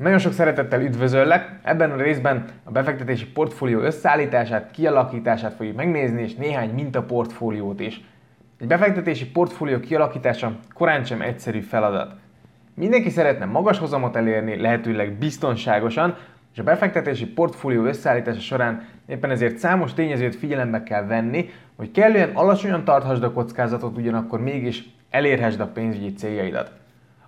Nagyon sok szeretettel üdvözöllek! Ebben a részben a befektetési portfólió összeállítását, kialakítását fogjuk megnézni, és néhány mintaportfóliót is. Egy befektetési portfólió kialakítása korán sem egyszerű feladat. Mindenki szeretne magas hozamot elérni, lehetőleg biztonságosan, és a befektetési portfólió összeállítása során éppen ezért számos tényezőt figyelembe kell venni, hogy kellően alacsonyan tarthasd a kockázatot, ugyanakkor mégis elérhessd a pénzügyi céljaidat.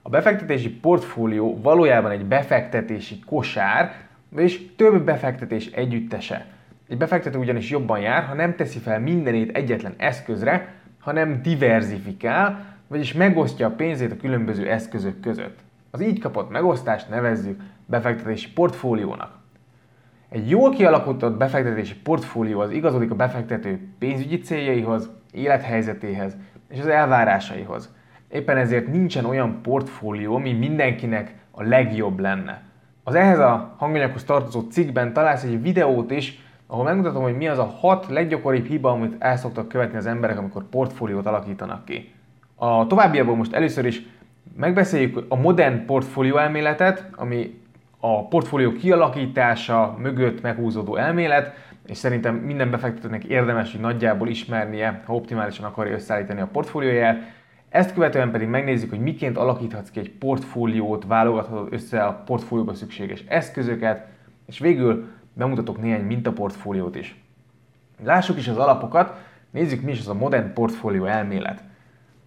A befektetési portfólió valójában egy befektetési kosár, és több befektetés együttese. Egy befektető ugyanis jobban jár, ha nem teszi fel mindenét egyetlen eszközre, hanem diversifikál, vagyis megosztja a pénzét a különböző eszközök között. Az így kapott megosztást nevezzük befektetési portfóliónak. Egy jól kialakított befektetési portfólió az igazodik a befektető pénzügyi céljaihoz, élethelyzetéhez és az elvárásaihoz. Éppen ezért nincsen olyan portfólió, ami mindenkinek a legjobb lenne. Az ehhez a hanganyaghoz tartozó cikkben találsz egy videót is, ahol megmutatom, hogy mi az a hat leggyakoribb hiba, amit el szoktak követni az emberek, amikor portfóliót alakítanak ki. A továbbiakban most először is megbeszéljük a modern portfólió elméletet, ami a portfólió kialakítása mögött meghúzódó elmélet, és szerintem minden befektetőnek érdemes, hogy nagyjából ismernie, ha optimálisan akarja összeállítani a portfólióját. Ezt követően pedig megnézzük, hogy miként alakíthatsz ki egy portfóliót, válogathatod össze a portfólióba szükséges eszközöket, és végül bemutatok néhány mintaportfóliót is. Lássuk is az alapokat, nézzük mi is az a modern portfólió elmélet.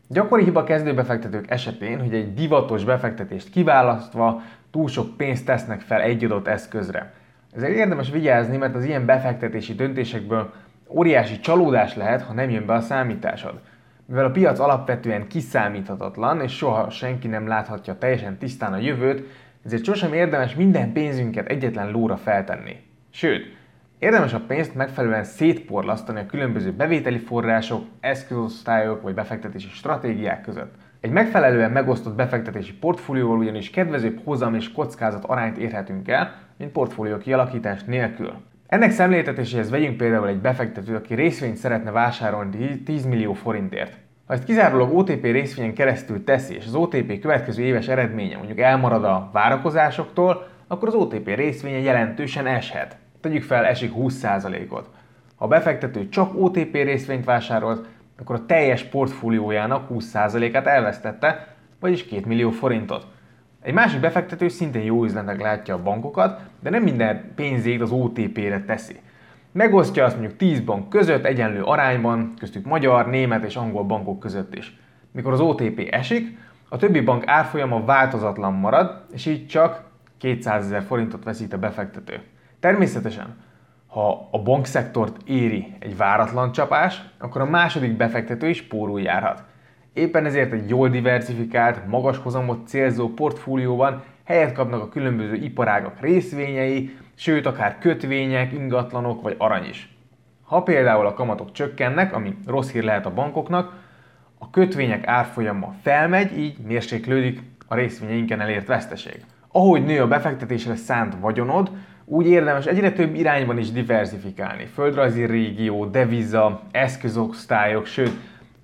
Gyakori hiba kezdőbefektetők esetén, hogy egy divatos befektetést kiválasztva túl sok pénzt tesznek fel egy adott eszközre. Ezért érdemes vigyázni, mert az ilyen befektetési döntésekből óriási csalódás lehet, ha nem jön be a számításod. Mivel a piac alapvetően kiszámíthatatlan, és soha senki nem láthatja teljesen tisztán a jövőt, ezért sosem érdemes minden pénzünket egyetlen lóra feltenni. Sőt, érdemes a pénzt megfelelően szétporlasztani a különböző bevételi források, eszközosztályok vagy befektetési stratégiák között. Egy megfelelően megosztott befektetési portfólióval ugyanis kedvezőbb hozam és kockázat arányt érhetünk el, mint portfólió kialakítás nélkül. Ennek szemléltetéséhez vegyünk például egy befektetőt, aki részvényt szeretne vásárolni 10 millió forintért. Ha ezt kizárólag OTP részvényen keresztül teszi, és az OTP következő éves eredménye mondjuk elmarad a várakozásoktól, akkor az OTP részvénye jelentősen eshet. Tegyük fel, esik 20%-ot. Ha a befektető csak OTP részvényt vásárolt, akkor a teljes portfóliójának 20%-át elvesztette, vagyis 2 millió forintot. Egy másik befektető szintén jó üzletnek látja a bankokat, de nem minden pénzét az OTP-re teszi. Megosztja azt mondjuk 10 bank között egyenlő arányban, köztük magyar, német és angol bankok között is. Mikor az OTP esik, a többi bank árfolyama változatlan marad, és így csak 200 ezer forintot veszít a befektető. Természetesen, ha a bankszektort éri egy váratlan csapás, akkor a második befektető is pórul járhat. Éppen ezért egy jól diversifikált, magas hozamot célzó portfólióban helyet kapnak a különböző iparágak részvényei, sőt akár kötvények, ingatlanok vagy arany is. Ha például a kamatok csökkennek, ami rossz hír lehet a bankoknak, a kötvények árfolyama felmegy, így mérséklődik a részvényeinken elért veszteség. Ahogy nő a befektetésre szánt vagyonod, úgy érdemes egyre több irányban is diversifikálni. Földrajzi régió, deviza, eszközosztályok, sőt,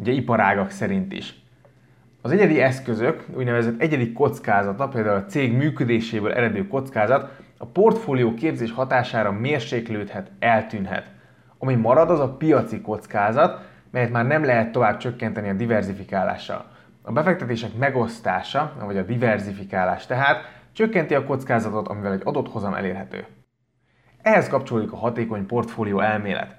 ugye iparágak szerint is. Az egyedi eszközök, úgynevezett egyedi kockázata, például a cég működéséből eredő kockázat, a portfólió képzés hatására mérséklődhet, eltűnhet. Ami marad, az a piaci kockázat, melyet már nem lehet tovább csökkenteni a diversifikálással. A befektetések megosztása, vagy a diversifikálás tehát csökkenti a kockázatot, amivel egy adott hozam elérhető. Ehhez kapcsolódik a hatékony portfólió elmélet.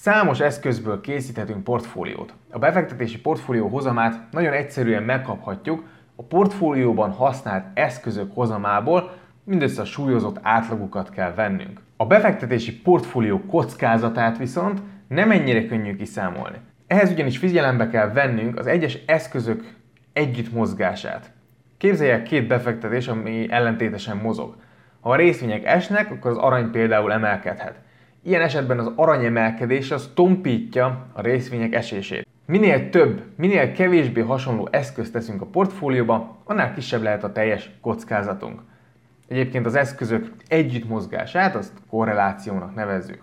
Számos eszközből készíthetünk portfóliót. A befektetési portfólió hozamát nagyon egyszerűen megkaphatjuk a portfólióban használt eszközök hozamából, mindössze a súlyozott átlagukat kell vennünk. A befektetési portfólió kockázatát viszont nem ennyire könnyű kiszámolni. Ehhez ugyanis figyelembe kell vennünk az egyes eszközök együtt mozgását. Képzeljek két befektetés, ami ellentétesen mozog. Ha a részvények esnek, akkor az arany például emelkedhet. Ilyen esetben az arany emelkedés az tompítja a részvények esését. Minél több, minél kevésbé hasonló eszközt teszünk a portfólióba, annál kisebb lehet a teljes kockázatunk. Egyébként az eszközök együtt mozgását azt korrelációnak nevezzük.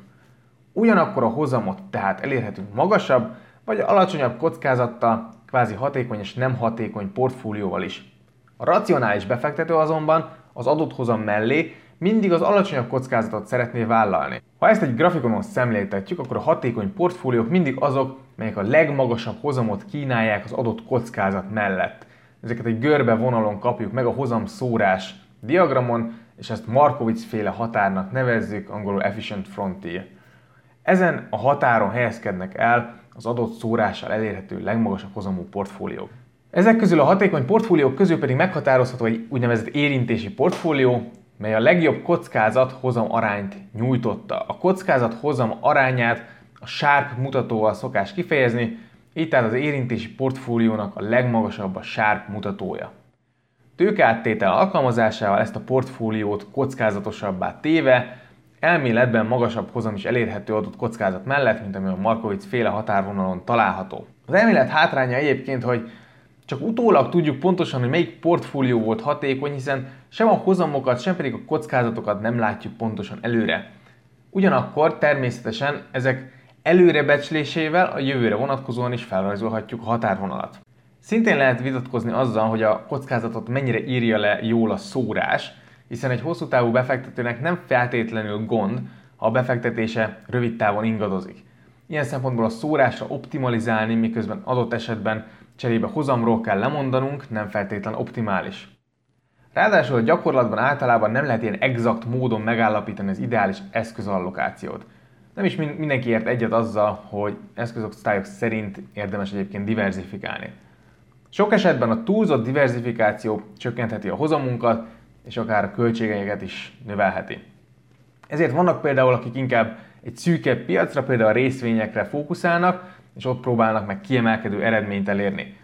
Ugyanakkor a hozamot tehát elérhetünk magasabb vagy alacsonyabb kockázattal, kvázi hatékony és nem hatékony portfólióval is. A racionális befektető azonban az adott hozam mellé mindig az alacsonyabb kockázatot szeretné vállalni. Ha ezt egy grafikonon szemléltetjük, akkor a hatékony portfóliók mindig azok, melyek a legmagasabb hozamot kínálják az adott kockázat mellett. Ezeket egy görbe vonalon kapjuk meg a hozam szórás diagramon, és ezt Markovics féle határnak nevezzük, angolul Efficient Frontier. Ezen a határon helyezkednek el az adott szórással elérhető legmagasabb hozamú portfóliók. Ezek közül a hatékony portfóliók közül pedig meghatározható egy úgynevezett érintési portfólió, mely a legjobb kockázat hozam arányt nyújtotta. A kockázat hozam arányát a sárp mutatóval szokás kifejezni, így tehát az érintési portfóliónak a legmagasabb a sárp mutatója. Tőkeáttétel alkalmazásával ezt a portfóliót kockázatosabbá téve, elméletben magasabb hozam is elérhető adott kockázat mellett, mint ami a Markovic féle határvonalon található. Az elmélet hátránya egyébként, hogy csak utólag tudjuk pontosan, hogy melyik portfólió volt hatékony, hiszen sem a hozamokat, sem pedig a kockázatokat nem látjuk pontosan előre. Ugyanakkor természetesen ezek előrebecslésével a jövőre vonatkozóan is felrajzolhatjuk a határvonalat. Szintén lehet vitatkozni azzal, hogy a kockázatot mennyire írja le jól a szórás, hiszen egy hosszú távú befektetőnek nem feltétlenül gond, ha a befektetése rövid távon ingadozik. Ilyen szempontból a szórásra optimalizálni, miközben adott esetben cserébe hozamról kell lemondanunk, nem feltétlen optimális. Ráadásul a gyakorlatban általában nem lehet ilyen exakt módon megállapítani az ideális eszközallokációt. Nem is mindenki ért egyet azzal, hogy eszközosztályok szerint érdemes egyébként diversifikálni. Sok esetben a túlzott diversifikáció csökkentheti a hozamunkat, és akár a költségeket is növelheti. Ezért vannak például, akik inkább egy szűkebb piacra, például a részvényekre fókuszálnak, és ott próbálnak meg kiemelkedő eredményt elérni.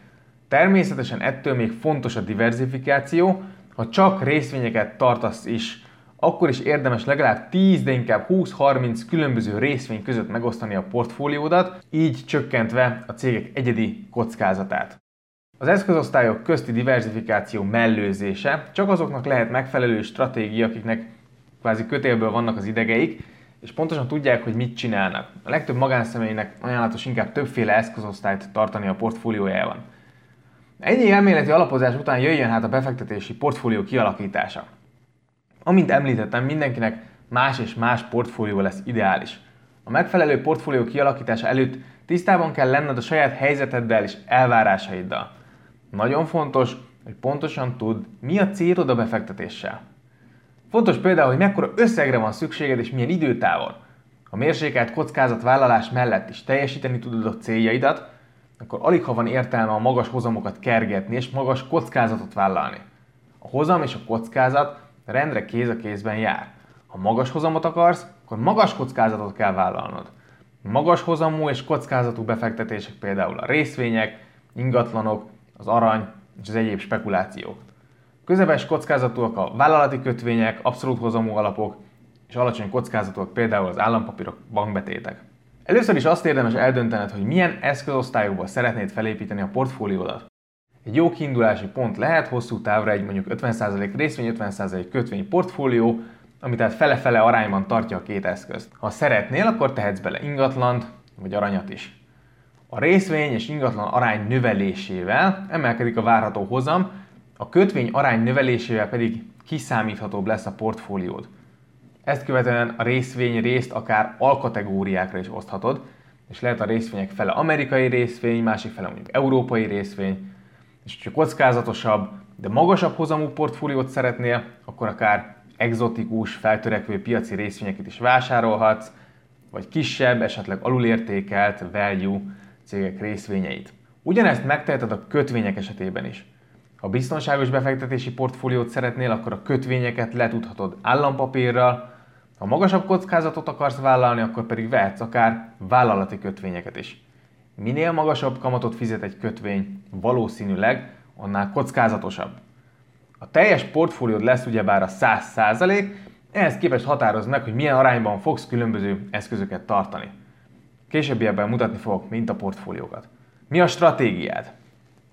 Természetesen ettől még fontos a diversifikáció, ha csak részvényeket tartasz is, akkor is érdemes legalább 10, de inkább 20-30 különböző részvény között megosztani a portfóliódat, így csökkentve a cégek egyedi kockázatát. Az eszközosztályok közti diversifikáció mellőzése csak azoknak lehet megfelelő stratégia, akiknek kvázi kötélből vannak az idegeik, és pontosan tudják, hogy mit csinálnak. A legtöbb magánszemélynek ajánlatos inkább többféle eszközosztályt tartani a portfóliójában. Ennyi elméleti alapozás után jöjjön hát a befektetési portfólió kialakítása. Amint említettem, mindenkinek más és más portfólió lesz ideális. A megfelelő portfólió kialakítása előtt tisztában kell lenned a saját helyzeteddel és elvárásaiddal. Nagyon fontos, hogy pontosan tudd, mi a célod a befektetéssel. Fontos például, hogy mekkora összegre van szükséged és milyen időtávon. Ha mérsékelt kockázatvállalás mellett is teljesíteni tudod a céljaidat, akkor alig ha van értelme a magas hozamokat kergetni és magas kockázatot vállalni. A hozam és a kockázat rendre kéz a kézben jár. Ha magas hozamot akarsz, akkor magas kockázatot kell vállalnod. Magas hozamú és kockázatú befektetések például a részvények, ingatlanok, az arany és az egyéb spekulációk. Közepes kockázatúak a vállalati kötvények, abszolút hozamú alapok, és alacsony kockázatúak például az állampapírok, bankbetétek. Először is azt érdemes eldöntened, hogy milyen eszközosztályokból szeretnéd felépíteni a portfóliódat. Egy jó kiindulási pont lehet hosszú távra egy mondjuk 50% részvény, 50% kötvény portfólió, ami tehát fele-fele arányban tartja a két eszközt. Ha szeretnél, akkor tehetsz bele ingatlant, vagy aranyat is. A részvény és ingatlan arány növelésével emelkedik a várható hozam, a kötvény arány növelésével pedig kiszámíthatóbb lesz a portfóliód. Ezt követően a részvény részt akár alkategóriákra is oszthatod, és lehet a részvények fele amerikai részvény, másik fele mondjuk európai részvény, és hogyha kockázatosabb, de magasabb hozamú portfóliót szeretnél, akkor akár exotikus, feltörekvő piaci részvényeket is vásárolhatsz, vagy kisebb, esetleg alulértékelt value cégek részvényeit. Ugyanezt megteheted a kötvények esetében is. Ha biztonságos befektetési portfóliót szeretnél, akkor a kötvényeket letudhatod állampapírral, ha magasabb kockázatot akarsz vállalni, akkor pedig vehetsz akár vállalati kötvényeket is. Minél magasabb kamatot fizet egy kötvény, valószínűleg annál kockázatosabb. A teljes portfóliód lesz ugyebár a 100%, ehhez képest határozd meg, hogy milyen arányban fogsz különböző eszközöket tartani. Későbbiekben mutatni fogok mint a portfóliókat. Mi a stratégiád?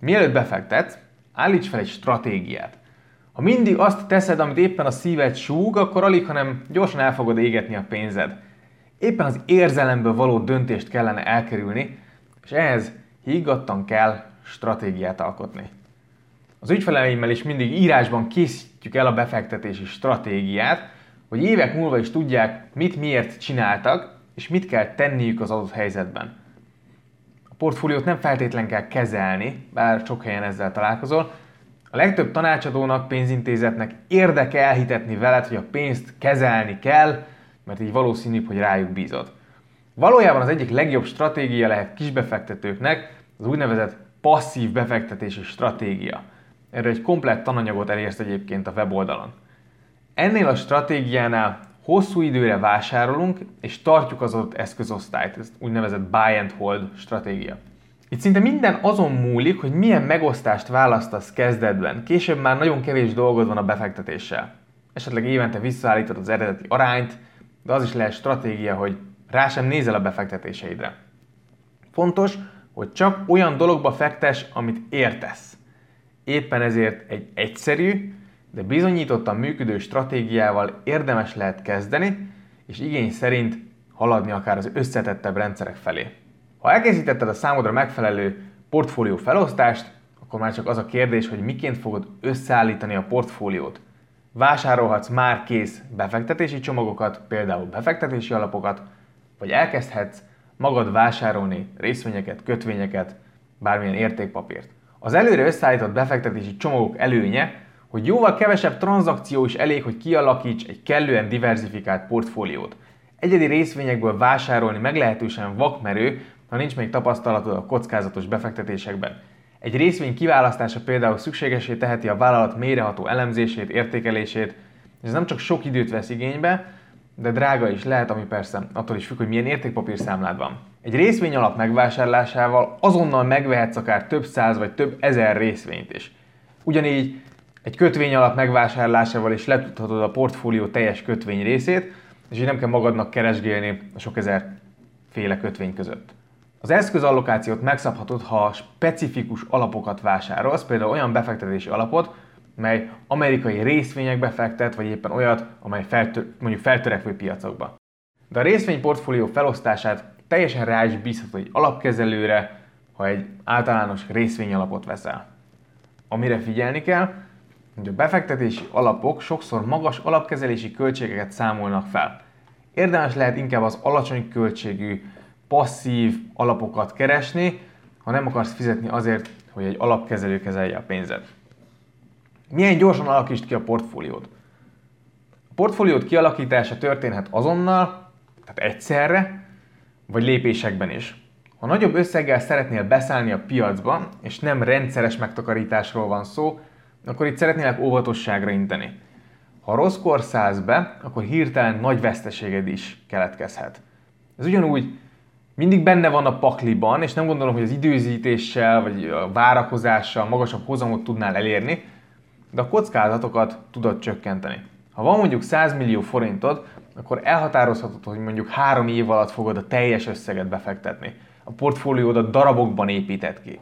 Mielőtt befektetsz, állíts fel egy stratégiát. Ha mindig azt teszed, amit éppen a szíved súg, akkor alig, hanem gyorsan el fogod égetni a pénzed. Éppen az érzelemből való döntést kellene elkerülni, és ehhez higgadtan kell stratégiát alkotni. Az ügyfeleimmel is mindig írásban készítjük el a befektetési stratégiát, hogy évek múlva is tudják, mit miért csináltak, és mit kell tenniük az adott helyzetben. Portfóliót nem feltétlen kell kezelni, bár sok helyen ezzel találkozol. A legtöbb tanácsadónak, pénzintézetnek érdeke elhitetni veled, hogy a pénzt kezelni kell, mert így valószínűbb, hogy rájuk bízod. Valójában az egyik legjobb stratégia lehet kisbefektetőknek az úgynevezett passzív befektetési stratégia. Erről egy komplett tananyagot elérsz egyébként a weboldalon. Ennél a stratégiánál hosszú időre vásárolunk és tartjuk az adott eszközosztályt, ez úgynevezett buy and hold stratégia. Itt szinte minden azon múlik, hogy milyen megosztást választasz kezdetben. Később már nagyon kevés dolgod van a befektetéssel. Esetleg évente visszaállítod az eredeti arányt, de az is lehet stratégia, hogy rá sem nézel a befektetéseidre. Fontos, hogy csak olyan dologba fektes, amit értesz. Éppen ezért egy egyszerű, de bizonyítottan működő stratégiával érdemes lehet kezdeni, és igény szerint haladni akár az összetettebb rendszerek felé. Ha elkészítetted a számodra megfelelő portfólió felosztást, akkor már csak az a kérdés, hogy miként fogod összeállítani a portfóliót. Vásárolhatsz már kész befektetési csomagokat, például befektetési alapokat, vagy elkezdhetsz magad vásárolni részvényeket, kötvényeket, bármilyen értékpapírt. Az előre összeállított befektetési csomagok előnye, hogy jóval kevesebb tranzakció is elég, hogy kialakíts egy kellően diversifikált portfóliót. Egyedi részvényekből vásárolni meglehetősen vakmerő, ha nincs még tapasztalatod a kockázatos befektetésekben. Egy részvény kiválasztása például szükségesé teheti a vállalat méreható elemzését, értékelését, és ez nem csak sok időt vesz igénybe, de drága is lehet, ami persze attól is függ, hogy milyen értékpapír számlád van. Egy részvény alap megvásárlásával azonnal megvehetsz akár több száz vagy több ezer részvényt is. Ugyanígy egy kötvény alap megvásárlásával is letudhatod a portfólió teljes kötvény részét, és így nem kell magadnak keresgélni a sok ezer féle kötvény között. Az eszközallokációt megszabhatod, ha specifikus alapokat vásárolsz, például olyan befektetési alapot, mely amerikai részvényekbe fektet, vagy éppen olyat, amely feltör, mondjuk feltörekvő piacokba. De a részvényportfólió felosztását teljesen rá is bízhatod egy alapkezelőre, ha egy általános részvényalapot veszel. Amire figyelni kell, hogy a befektetési alapok sokszor magas alapkezelési költségeket számolnak fel. Érdemes lehet inkább az alacsony költségű, passzív alapokat keresni, ha nem akarsz fizetni azért, hogy egy alapkezelő kezelje a pénzed. Milyen gyorsan alakítsd ki a portfóliót? A portfóliót kialakítása történhet azonnal, tehát egyszerre, vagy lépésekben is. Ha nagyobb összeggel szeretnél beszállni a piacba, és nem rendszeres megtakarításról van szó, akkor itt szeretnélek óvatosságra inteni. Ha rosszkor szállsz be, akkor hirtelen nagy veszteséged is keletkezhet. Ez ugyanúgy mindig benne van a pakliban, és nem gondolom, hogy az időzítéssel vagy a várakozással magasabb hozamot tudnál elérni, de a kockázatokat tudod csökkenteni. Ha van mondjuk 100 millió forintod, akkor elhatározhatod, hogy mondjuk három év alatt fogod a teljes összeget befektetni. A portfóliódat darabokban épített ki.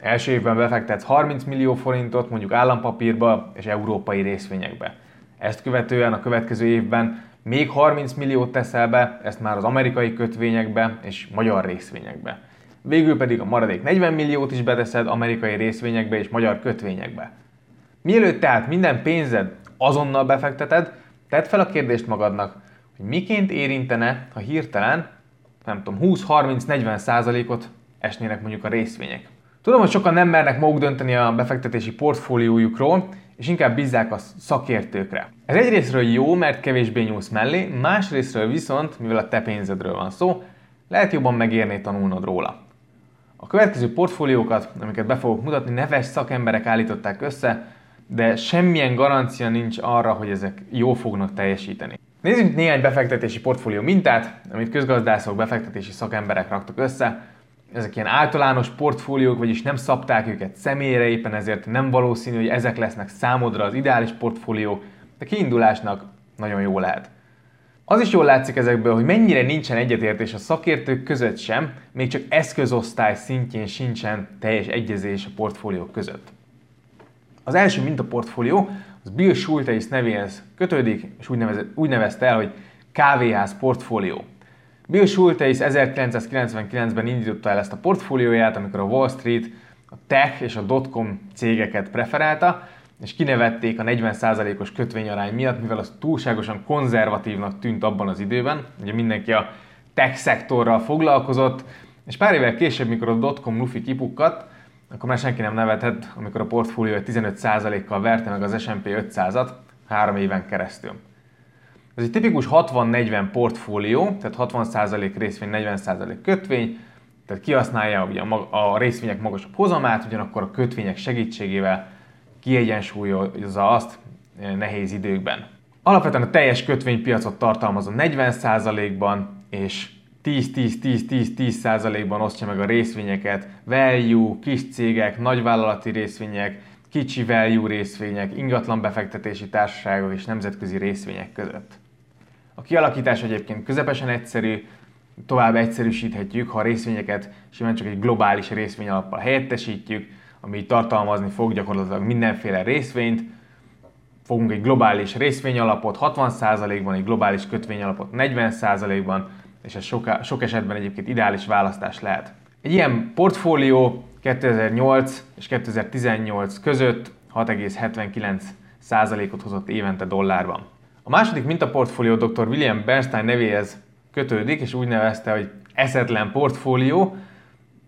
Első évben befektetsz 30 millió forintot mondjuk állampapírba és európai részvényekbe. Ezt követően a következő évben még 30 milliót teszel be, ezt már az amerikai kötvényekbe és magyar részvényekbe. Végül pedig a maradék 40 milliót is beteszed amerikai részvényekbe és magyar kötvényekbe. Mielőtt tehát minden pénzed azonnal befekteted, tedd fel a kérdést magadnak, hogy miként érintene, ha hirtelen, nem tudom, 20-30-40 százalékot esnének mondjuk a részvények. Tudom, hogy sokan nem mernek maguk dönteni a befektetési portfóliójukról, és inkább bízzák a szakértőkre. Ez egyrésztről jó, mert kevésbé nyúlsz mellé, másrésztről viszont, mivel a te pénzedről van szó, lehet jobban megérni tanulnod róla. A következő portfóliókat, amiket be fogok mutatni, neves szakemberek állították össze, de semmilyen garancia nincs arra, hogy ezek jó fognak teljesíteni. Nézzünk néhány befektetési portfólió mintát, amit közgazdászok, befektetési szakemberek raktak össze. Ezek ilyen általános portfóliók, vagyis nem szabták őket személyre, éppen ezért nem valószínű, hogy ezek lesznek számodra az ideális portfólió, de kiindulásnak nagyon jó lehet. Az is jól látszik ezekből, hogy mennyire nincsen egyetértés a szakértők között sem, még csak eszközosztály szintjén sincsen teljes egyezés a portfóliók között. Az első mintaportfólió az Bill Schulteis nevéhez kötődik, és úgy, nevezett, úgy nevezte el, hogy kávéház portfólió. Bill Schulteis 1999-ben indította el ezt a portfólióját, amikor a Wall Street a tech és a dotcom cégeket preferálta, és kinevették a 40%-os kötvényarány miatt, mivel az túlságosan konzervatívnak tűnt abban az időben. Ugye mindenki a tech szektorral foglalkozott, és pár évvel később, mikor a dotcom lufi kipukkadt, akkor már senki nem nevetett, amikor a portfólió 15%-kal verte meg az S&P 500-at három éven keresztül. Ez egy tipikus 60-40 portfólió, tehát 60% részvény, 40% kötvény, tehát kihasználja ugye a részvények magasabb hozamát, ugyanakkor a kötvények segítségével kiegyensúlyozza azt eh, nehéz időkben. Alapvetően a teljes kötvénypiacot tartalmazza 40%-ban, és 10-10-10-10-10%-ban osztja meg a részvényeket, value, kis cégek, nagyvállalati részvények, kicsi value részvények, ingatlan befektetési társaságok és nemzetközi részvények között. A kialakítás egyébként közepesen egyszerű, tovább egyszerűsíthetjük, ha a részvényeket simán csak egy globális részvényalappal helyettesítjük, ami tartalmazni fog gyakorlatilag mindenféle részvényt. Fogunk egy globális részvényalapot 60%-ban, egy globális kötvényalapot 40%-ban, és ez sok, sok esetben egyébként ideális választás lehet. Egy ilyen portfólió 2008 és 2018 között 6,79%-ot hozott évente dollárban. A második mintaportfólió dr. William Bernstein nevéhez kötődik, és úgy nevezte, hogy eszetlen portfólió.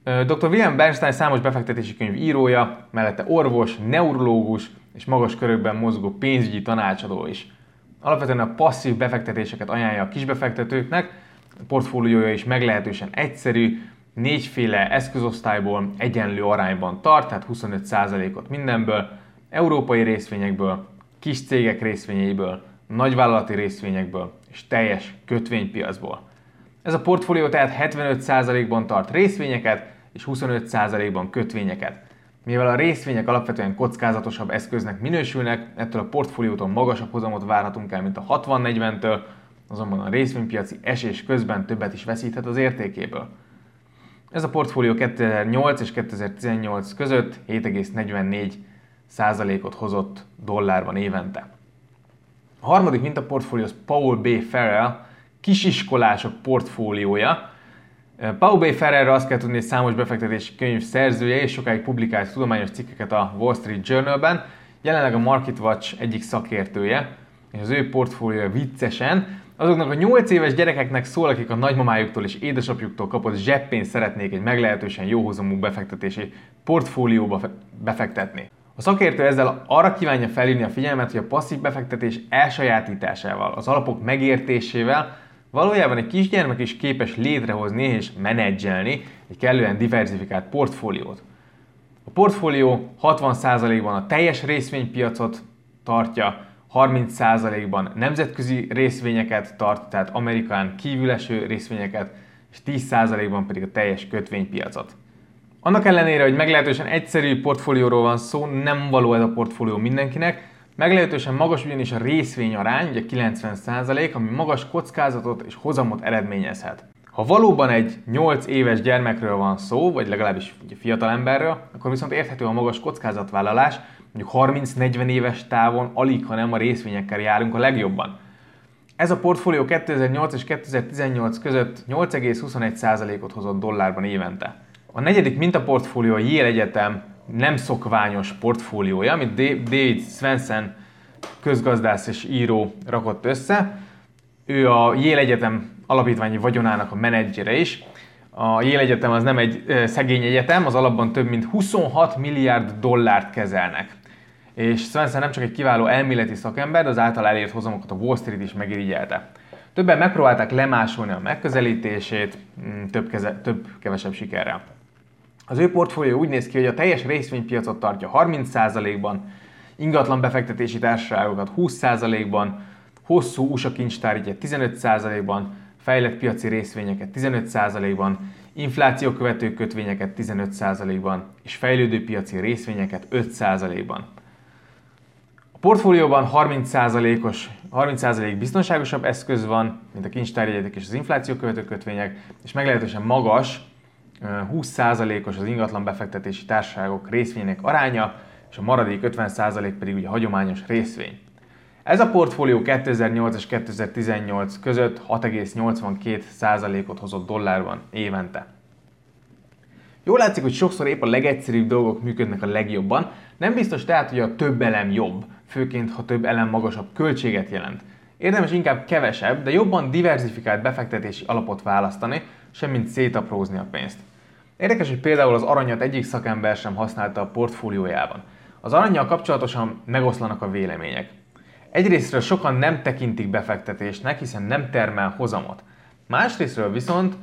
Dr. William Bernstein számos befektetési könyv írója, mellette orvos, neurológus és magas körökben mozgó pénzügyi tanácsadó is. Alapvetően a passzív befektetéseket ajánlja a kisbefektetőknek, a portfóliója is meglehetősen egyszerű, négyféle eszközosztályból egyenlő arányban tart, tehát 25%-ot mindenből, európai részvényekből, kis cégek részvényeiből, nagyvállalati részvényekből és teljes kötvénypiacból. Ez a portfólió tehát 75%-ban tart részvényeket és 25%-ban kötvényeket. Mivel a részvények alapvetően kockázatosabb eszköznek minősülnek, ettől a portfóliótól magasabb hozamot várhatunk el, mint a 60-40-től, azonban a részvénypiaci esés közben többet is veszíthet az értékéből. Ez a portfólió 2008 és 2018 között 7,44 százalékot hozott dollárban évente. A harmadik mintaportfólió az Paul B. Farrell kisiskolások portfóliója. Paul B. Ferrerre azt kell tudni, hogy számos befektetési könyv szerzője, és sokáig publikált tudományos cikkeket a Wall Street Journal-ben. Jelenleg a Market Watch egyik szakértője, és az ő portfóliója viccesen azoknak a 8 éves gyerekeknek szól, akik a nagymamájuktól és édesapjuktól kapott zseppénzt szeretnék egy meglehetősen jó hozamú befektetési portfólióba befektetni. A szakértő ezzel arra kívánja felhívni a figyelmet, hogy a passzív befektetés elsajátításával, az alapok megértésével valójában egy kisgyermek is képes létrehozni és menedzselni egy kellően diversifikált portfóliót. A portfólió 60%-ban a teljes részvénypiacot tartja, 30%-ban nemzetközi részvényeket tart, tehát Amerikán kívüleső részvényeket, és 10%-ban pedig a teljes kötvénypiacot. Annak ellenére, hogy meglehetősen egyszerű portfólióról van szó, nem való ez a portfólió mindenkinek, meglehetősen magas ugyanis a részvényarány, ugye 90%, ami magas kockázatot és hozamot eredményezhet. Ha valóban egy 8 éves gyermekről van szó, vagy legalábbis fiatal emberről, akkor viszont érthető a magas kockázatvállalás, mondjuk 30-40 éves távon alig, ha nem a részvényekkel járunk a legjobban. Ez a portfólió 2008 és 2018 között 8,21%-ot hozott dollárban évente. A negyedik mintaportfólió a Yale Egyetem nem szokványos portfóliója, amit David Svensson közgazdász és író rakott össze. Ő a Yale Egyetem alapítványi vagyonának a menedzsere is. A Yale Egyetem az nem egy szegény egyetem, az alapban több mint 26 milliárd dollárt kezelnek. És Svensson nem csak egy kiváló elméleti szakember, de az által elért hozamokat a Wall Street is megirigyelte. Többen megpróbálták lemásolni a megközelítését, mm, több, keze, több kevesebb sikerrel. Az ő portfólió úgy néz ki, hogy a teljes részvénypiacot tartja 30%-ban, ingatlan befektetési társaságokat 20%-ban, hosszú USA kincstárügyet 15%-ban, fejlett piaci részvényeket 15%-ban, infláció követő kötvényeket 15%-ban, és fejlődő piaci részvényeket 5%-ban. A portfólióban 30%-os, 30% biztonságosabb eszköz van, mint a kincstárjegyek és az infláció követő kötvények, és meglehetősen magas 20%-os az ingatlan befektetési társaságok részvények aránya, és a maradék 50% pedig ugye hagyományos részvény. Ez a portfólió 2008 és 2018 között 6,82%-ot hozott dollárban évente. Jól látszik, hogy sokszor épp a legegyszerűbb dolgok működnek a legjobban, nem biztos tehát, hogy a több elem jobb, főként ha több elem magasabb költséget jelent. Érdemes inkább kevesebb, de jobban diversifikált befektetési alapot választani, semmint szétaprózni a pénzt. Érdekes, hogy például az aranyat egyik szakember sem használta a portfóliójában. Az aranyjal kapcsolatosan megoszlanak a vélemények. Egyrésztről sokan nem tekintik befektetésnek, hiszen nem termel hozamot. Másrésztről viszont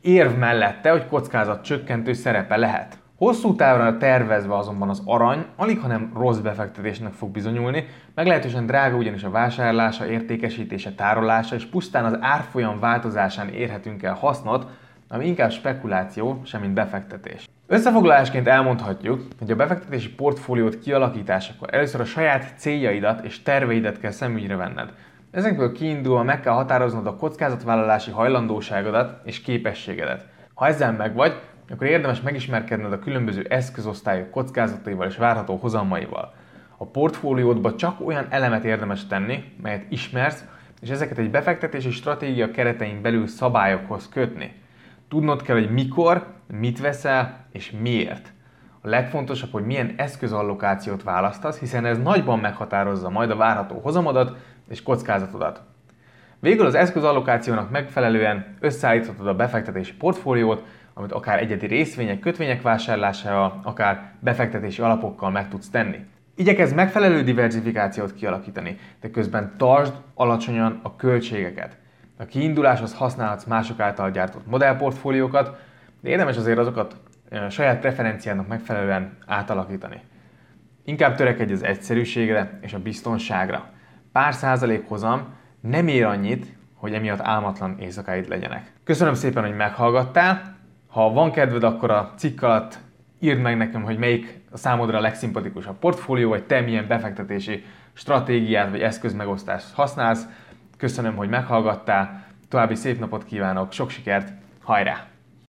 érv mellette, hogy kockázat csökkentő szerepe lehet. Hosszú távra tervezve azonban az arany alig, hanem rossz befektetésnek fog bizonyulni, meglehetősen drága ugyanis a vásárlása, értékesítése, tárolása, és pusztán az árfolyam változásán érhetünk el hasznot, ami inkább spekuláció, semmint befektetés. Összefoglalásként elmondhatjuk, hogy a befektetési portfóliót kialakításakor először a saját céljaidat és terveidet kell szemügyre venned. Ezekből kiindulva meg kell határoznod a kockázatvállalási hajlandóságodat és képességedet. Ha ezzel megvagy, akkor érdemes megismerkedned a különböző eszközosztályok kockázataival és várható hozamaival. A portfóliódba csak olyan elemet érdemes tenni, melyet ismersz, és ezeket egy befektetési stratégia keretein belül szabályokhoz kötni. Tudnod kell, hogy mikor, mit veszel és miért. A legfontosabb, hogy milyen eszközallokációt választasz, hiszen ez nagyban meghatározza majd a várható hozamodat és kockázatodat. Végül az eszközallokációnak megfelelően összeállíthatod a befektetési portfóliót, amit akár egyedi részvények, kötvények vásárlásával, akár befektetési alapokkal meg tudsz tenni. Igyekezz megfelelő diversifikációt kialakítani, de közben tartsd alacsonyan a költségeket. A kiinduláshoz használhatsz mások által gyártott modellportfóliókat, de érdemes azért azokat saját preferenciának megfelelően átalakítani. Inkább törekedj az egyszerűségre és a biztonságra. Pár százalék hozam nem ér annyit, hogy emiatt álmatlan éjszakáid legyenek. Köszönöm szépen, hogy meghallgattál. Ha van kedved, akkor a cikk alatt írd meg nekem, hogy melyik a számodra a legszimpatikusabb portfólió, vagy te milyen befektetési stratégiát vagy eszközmegosztást használsz. Köszönöm, hogy meghallgattál, további szép napot kívánok, sok sikert, hajrá!